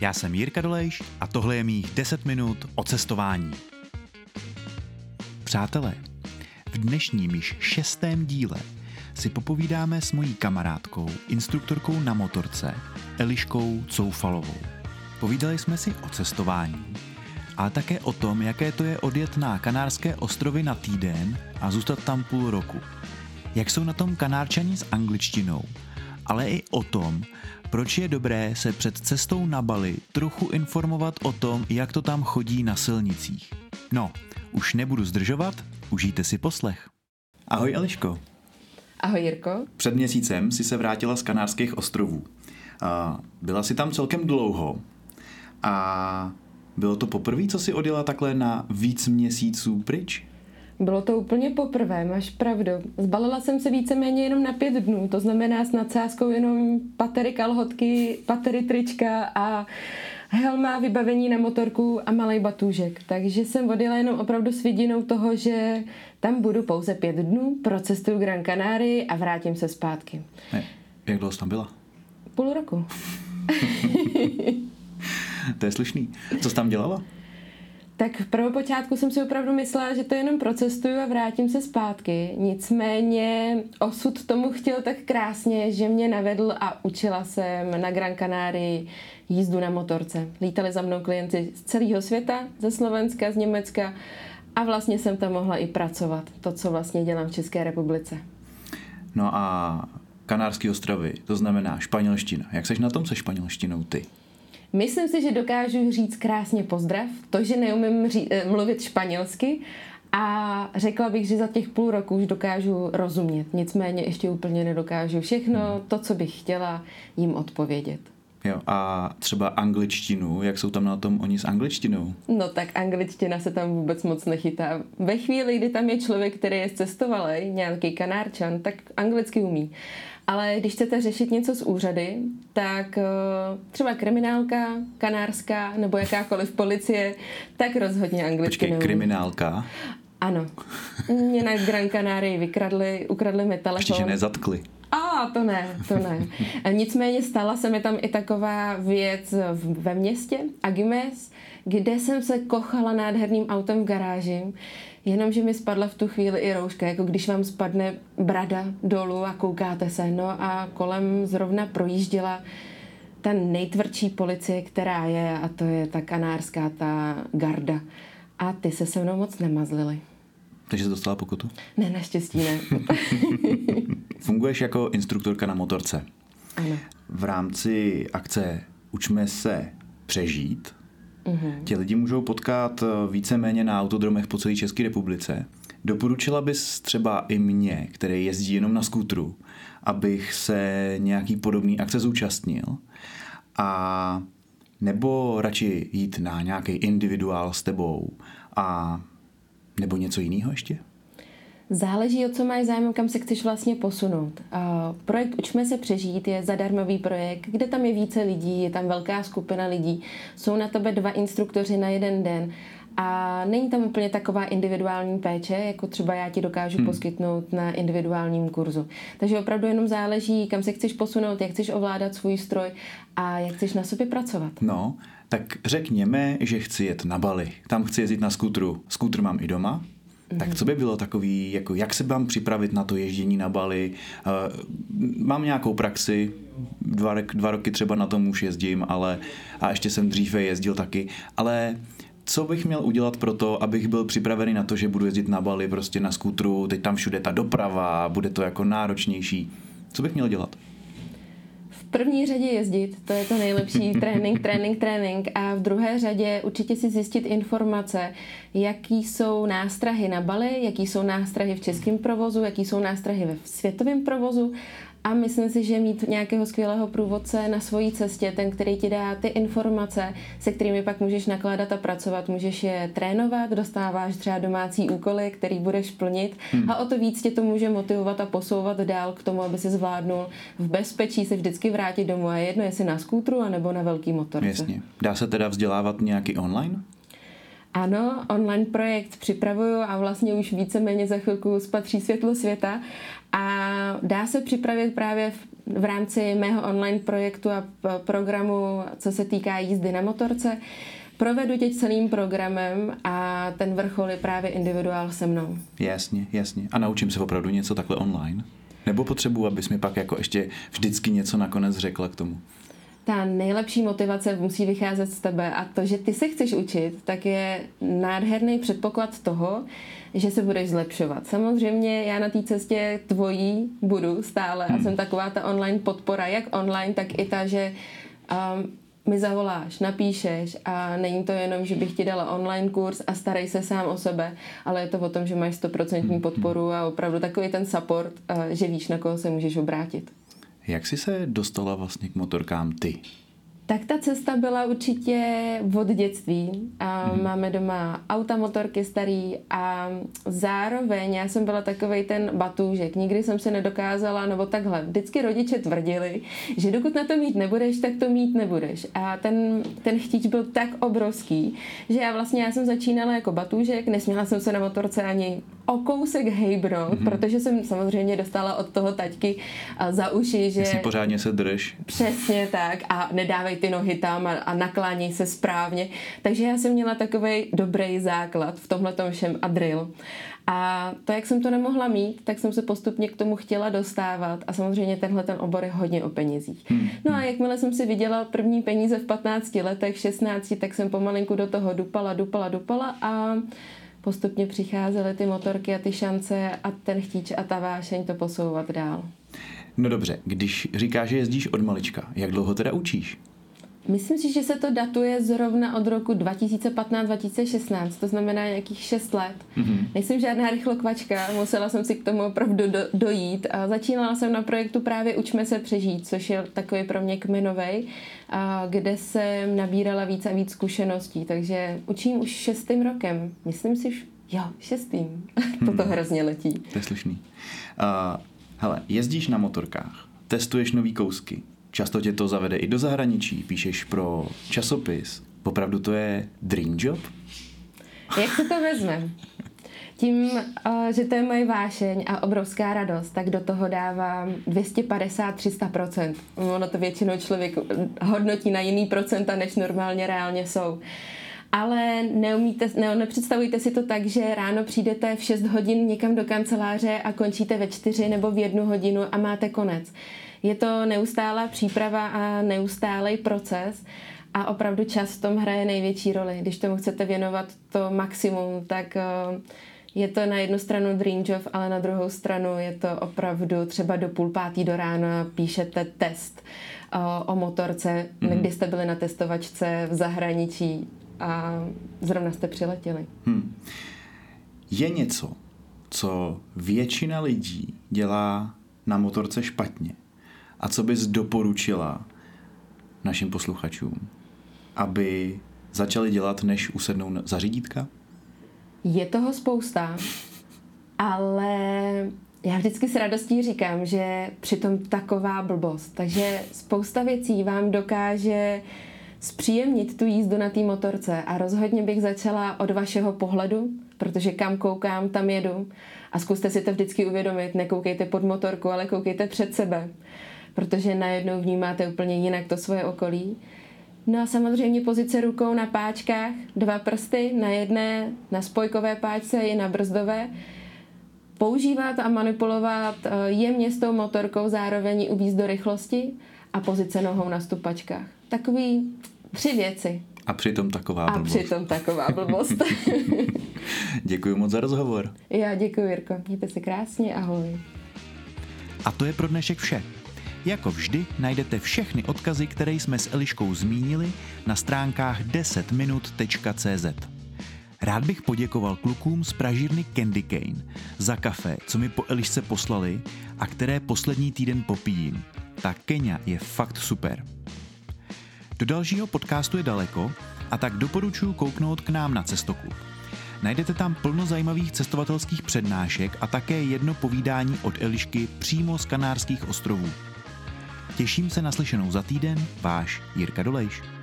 Já jsem Jirka Dolejš a tohle je mých 10 minut o cestování. Přátelé, v dnešním již šestém díle si popovídáme s mojí kamarádkou, instruktorkou na motorce, Eliškou Coufalovou. Povídali jsme si o cestování, ale také o tom, jaké to je odjet na Kanárské ostrovy na týden a zůstat tam půl roku. Jak jsou na tom kanárčani s angličtinou, ale i o tom, proč je dobré se před cestou na Bali trochu informovat o tom, jak to tam chodí na silnicích. No, už nebudu zdržovat, užijte si poslech. Ahoj Eliško. Ahoj Jirko. Před měsícem si se vrátila z Kanárských ostrovů. Byla si tam celkem dlouho a bylo to poprvé, co si odjela takhle na víc měsíců pryč? Bylo to úplně poprvé, máš pravdu. Zbalila jsem se víceméně jenom na pět dnů, to znamená s nadsázkou jenom patery kalhotky, patery trička a helma, vybavení na motorku a malý batůžek. Takže jsem odjela jenom opravdu s vidinou toho, že tam budu pouze pět dnů, procestuju Gran Canaria a vrátím se zpátky. Ne, jak dlouho jsi tam byla? Půl roku. to je slušný. Co jsi tam dělala? Tak v prvopočátku jsem si opravdu myslela, že to jenom procestuju a vrátím se zpátky. Nicméně osud tomu chtěl tak krásně, že mě navedl a učila jsem na Gran Canarii jízdu na motorce. Lítali za mnou klienci z celého světa, ze Slovenska, z Německa a vlastně jsem tam mohla i pracovat. To, co vlastně dělám v České republice. No a Kanárské ostrovy, to znamená španělština. Jak seš na tom se španělštinou ty? Myslím si, že dokážu říct krásně pozdrav. To, že neumím ří, eh, mluvit španělsky, a řekla bych, že za těch půl roku už dokážu rozumět. Nicméně ještě úplně nedokážu všechno hmm. to, co bych chtěla jim odpovědět. Jo, a třeba angličtinu, jak jsou tam na tom oni s angličtinou? No tak angličtina se tam vůbec moc nechytá. Ve chvíli, kdy tam je člověk, který je cestovalý, nějaký kanárčan, tak anglicky umí. Ale když chcete řešit něco z úřady, tak eh, třeba kriminálka, kanárská nebo jakákoliv policie, tak rozhodně anglicky Počkej, kriminálka? Ano. Mě na Gran Canaria vykradli, ukradli mi telefon. Ještě, že nezatkli. To ne, to ne. Nicméně stala se mi tam i taková věc ve městě, Agimes, kde jsem se kochala nádherným autem v garáži, jenomže mi spadla v tu chvíli i rouška, jako když vám spadne brada dolů a koukáte se. No a kolem zrovna projížděla ta nejtvrdší policie, která je, a to je ta kanárská, ta garda. A ty se se mnou moc nemazlili. Takže jsi dostala pokutu? Ne, naštěstí ne. Funguješ jako instruktorka na motorce. Ano. V rámci akce Učme se přežít mm-hmm. ti lidi můžou potkat eh, víceméně na autodromech po celé České republice. Doporučila bys třeba i mě, který jezdí jenom na skútru, abych se nějaký podobný akce zúčastnil a nebo radši jít na nějaký individuál s tebou a nebo něco jiného ještě? Záleží, o co máš zájem, kam se chceš vlastně posunout. Projekt Učme se přežít je zadarmový projekt, kde tam je více lidí, je tam velká skupina lidí, jsou na tebe dva instruktoři na jeden den a není tam úplně taková individuální péče, jako třeba já ti dokážu hmm. poskytnout na individuálním kurzu. Takže opravdu jenom záleží, kam se chceš posunout, jak chceš ovládat svůj stroj a jak chceš na sobě pracovat. No, tak řekněme, že chci jet na Bali. Tam chci jezdit na skútru. Skútr mám i doma, tak co by bylo takový, jako jak se mám připravit na to ježdění na Bali? Uh, mám nějakou praxi, dva, dva roky třeba na tom už jezdím, ale a ještě jsem dříve jezdil taky, ale co bych měl udělat pro to, abych byl připravený na to, že budu jezdit na Bali prostě na skútru, teď tam všude ta doprava, bude to jako náročnější. Co bych měl dělat? první řadě jezdit, to je to nejlepší, trénink, trénink, trénink a v druhé řadě určitě si zjistit informace, jaký jsou nástrahy na Bali, jaký jsou nástrahy v českém provozu, jaký jsou nástrahy ve světovém provozu a myslím si, že mít nějakého skvělého průvodce na svojí cestě, ten, který ti dá ty informace, se kterými pak můžeš nakládat a pracovat, můžeš je trénovat, dostáváš třeba domácí úkoly, který budeš plnit hmm. a o to víc tě to může motivovat a posouvat dál k tomu, aby si zvládnul v bezpečí se vždycky vrátit domů a jedno jestli na skútru anebo na velký motorce. Jasně. Dá se teda vzdělávat nějaký online? Ano, online projekt připravuju a vlastně už víceméně za chvilku spatří světlo světa a dá se připravit právě v rámci mého online projektu a programu, co se týká jízdy na motorce, provedu tě celým programem a ten vrchol je právě individuál se mnou. Jasně, jasně. A naučím se opravdu něco takhle online? Nebo potřebuji, abys mi pak jako ještě vždycky něco nakonec řekla k tomu? Ta nejlepší motivace musí vycházet z tebe a to, že ty se chceš učit, tak je nádherný předpoklad toho, že se budeš zlepšovat. Samozřejmě já na té cestě tvojí budu stále a jsem taková ta online podpora, jak online, tak i ta, že um, mi zavoláš, napíšeš a není to jenom, že bych ti dala online kurz a starej se sám o sebe, ale je to o tom, že máš 100% podporu a opravdu takový ten support, uh, že víš, na koho se můžeš obrátit. Jak jsi se dostala vlastně k motorkám ty? Tak ta cesta byla určitě od dětství. A hmm. Máme doma auta, motorky starý a zároveň já jsem byla takovej ten batůžek. Nikdy jsem se nedokázala, nebo takhle. Vždycky rodiče tvrdili, že dokud na to mít nebudeš, tak to mít nebudeš. A ten, ten chtíč byl tak obrovský, že já vlastně já jsem začínala jako batůžek, nesměla jsem se na motorce ani o kousek hejbnout, mm-hmm. protože jsem samozřejmě dostala od toho taťky za uši, že... Jestli pořádně se drž. Přesně tak a nedávej ty nohy tam a, a nakláněj se správně. Takže já jsem měla takový dobrý základ v tomhle všem a drill. A to, jak jsem to nemohla mít, tak jsem se postupně k tomu chtěla dostávat a samozřejmě tenhle ten obor je hodně o penězích. Hmm. No a jakmile jsem si viděla první peníze v 15 letech, 16, tak jsem pomalinku do toho dupala, dupala, dupala a postupně přicházely ty motorky a ty šance a ten chtíč a ta vášeň to posouvat dál. No dobře, když říkáš, že jezdíš od malička, jak dlouho teda učíš? Myslím si, že se to datuje zrovna od roku 2015-2016, to znamená nějakých 6 let. Mm-hmm. Nejsem žádná rychlokvačka, musela jsem si k tomu opravdu do, dojít. A začínala jsem na projektu právě Učme se přežít, což je takový pro mě kmenovej, a kde jsem nabírala víc a víc zkušeností, takže učím už šestým rokem. Myslím si, že jo, šestým. Toto hmm. hrozně letí. To je slušný. Uh, hele, jezdíš na motorkách, testuješ nový kousky, Často tě to zavede i do zahraničí, píšeš pro časopis. Popravdu to je dream job? Jak se to vezme? Tím, eh, že to je moje vášeň a obrovská radost, tak do toho dávám 250-300%. Ono to většinou člověk hodnotí na jiný procenta, než normálně reálně jsou. Ale neumíte, ne, nepředstavujte si to tak, že ráno přijdete v 6 hodin někam do kanceláře a končíte ve 4 nebo v jednu hodinu a máte konec. Je to neustálá příprava a neustálý proces a opravdu čas v tom hraje největší roli. Když tomu chcete věnovat to maximum, tak eh, je to na jednu stranu dream job, ale na druhou stranu je to opravdu třeba do půl pátý do rána píšete test o, eh, o motorce, mm-hmm. kdy jste byli na testovačce v zahraničí a zrovna jste přiletěli. Hmm. Je něco, co většina lidí dělá na motorce špatně a co bys doporučila našim posluchačům, aby začali dělat, než usednou za řídítka? Je toho spousta, ale já vždycky s radostí říkám, že přitom taková blbost. Takže spousta věcí vám dokáže zpříjemnit tu jízdu na té motorce a rozhodně bych začala od vašeho pohledu, protože kam koukám, tam jedu. A zkuste si to vždycky uvědomit, nekoukejte pod motorku, ale koukejte před sebe protože najednou vnímáte úplně jinak to svoje okolí. No a samozřejmě pozice rukou na páčkách, dva prsty, na jedné na spojkové páčce i na brzdové. Používat a manipulovat eh, jemně s tou motorkou, zároveň uvízt do rychlosti a pozice nohou na stupačkách. Takový tři věci. A přitom taková blbost. A přitom taková blbost. děkuji moc za rozhovor. Já děkuji, Jirko. Mějte se krásně, ahoj. A to je pro dnešek vše. Jako vždy najdete všechny odkazy, které jsme s Eliškou zmínili na stránkách 10minut.cz. Rád bych poděkoval klukům z pražírny Candy Cane za kafe, co mi po Elišce poslali a které poslední týden popijím. Ta Kenia je fakt super. Do dalšího podcastu je daleko a tak doporučuji kouknout k nám na Cestoklub. Najdete tam plno zajímavých cestovatelských přednášek a také jedno povídání od Elišky přímo z Kanárských ostrovů. Těším se na slyšenou za týden, váš Jirka Dolejš.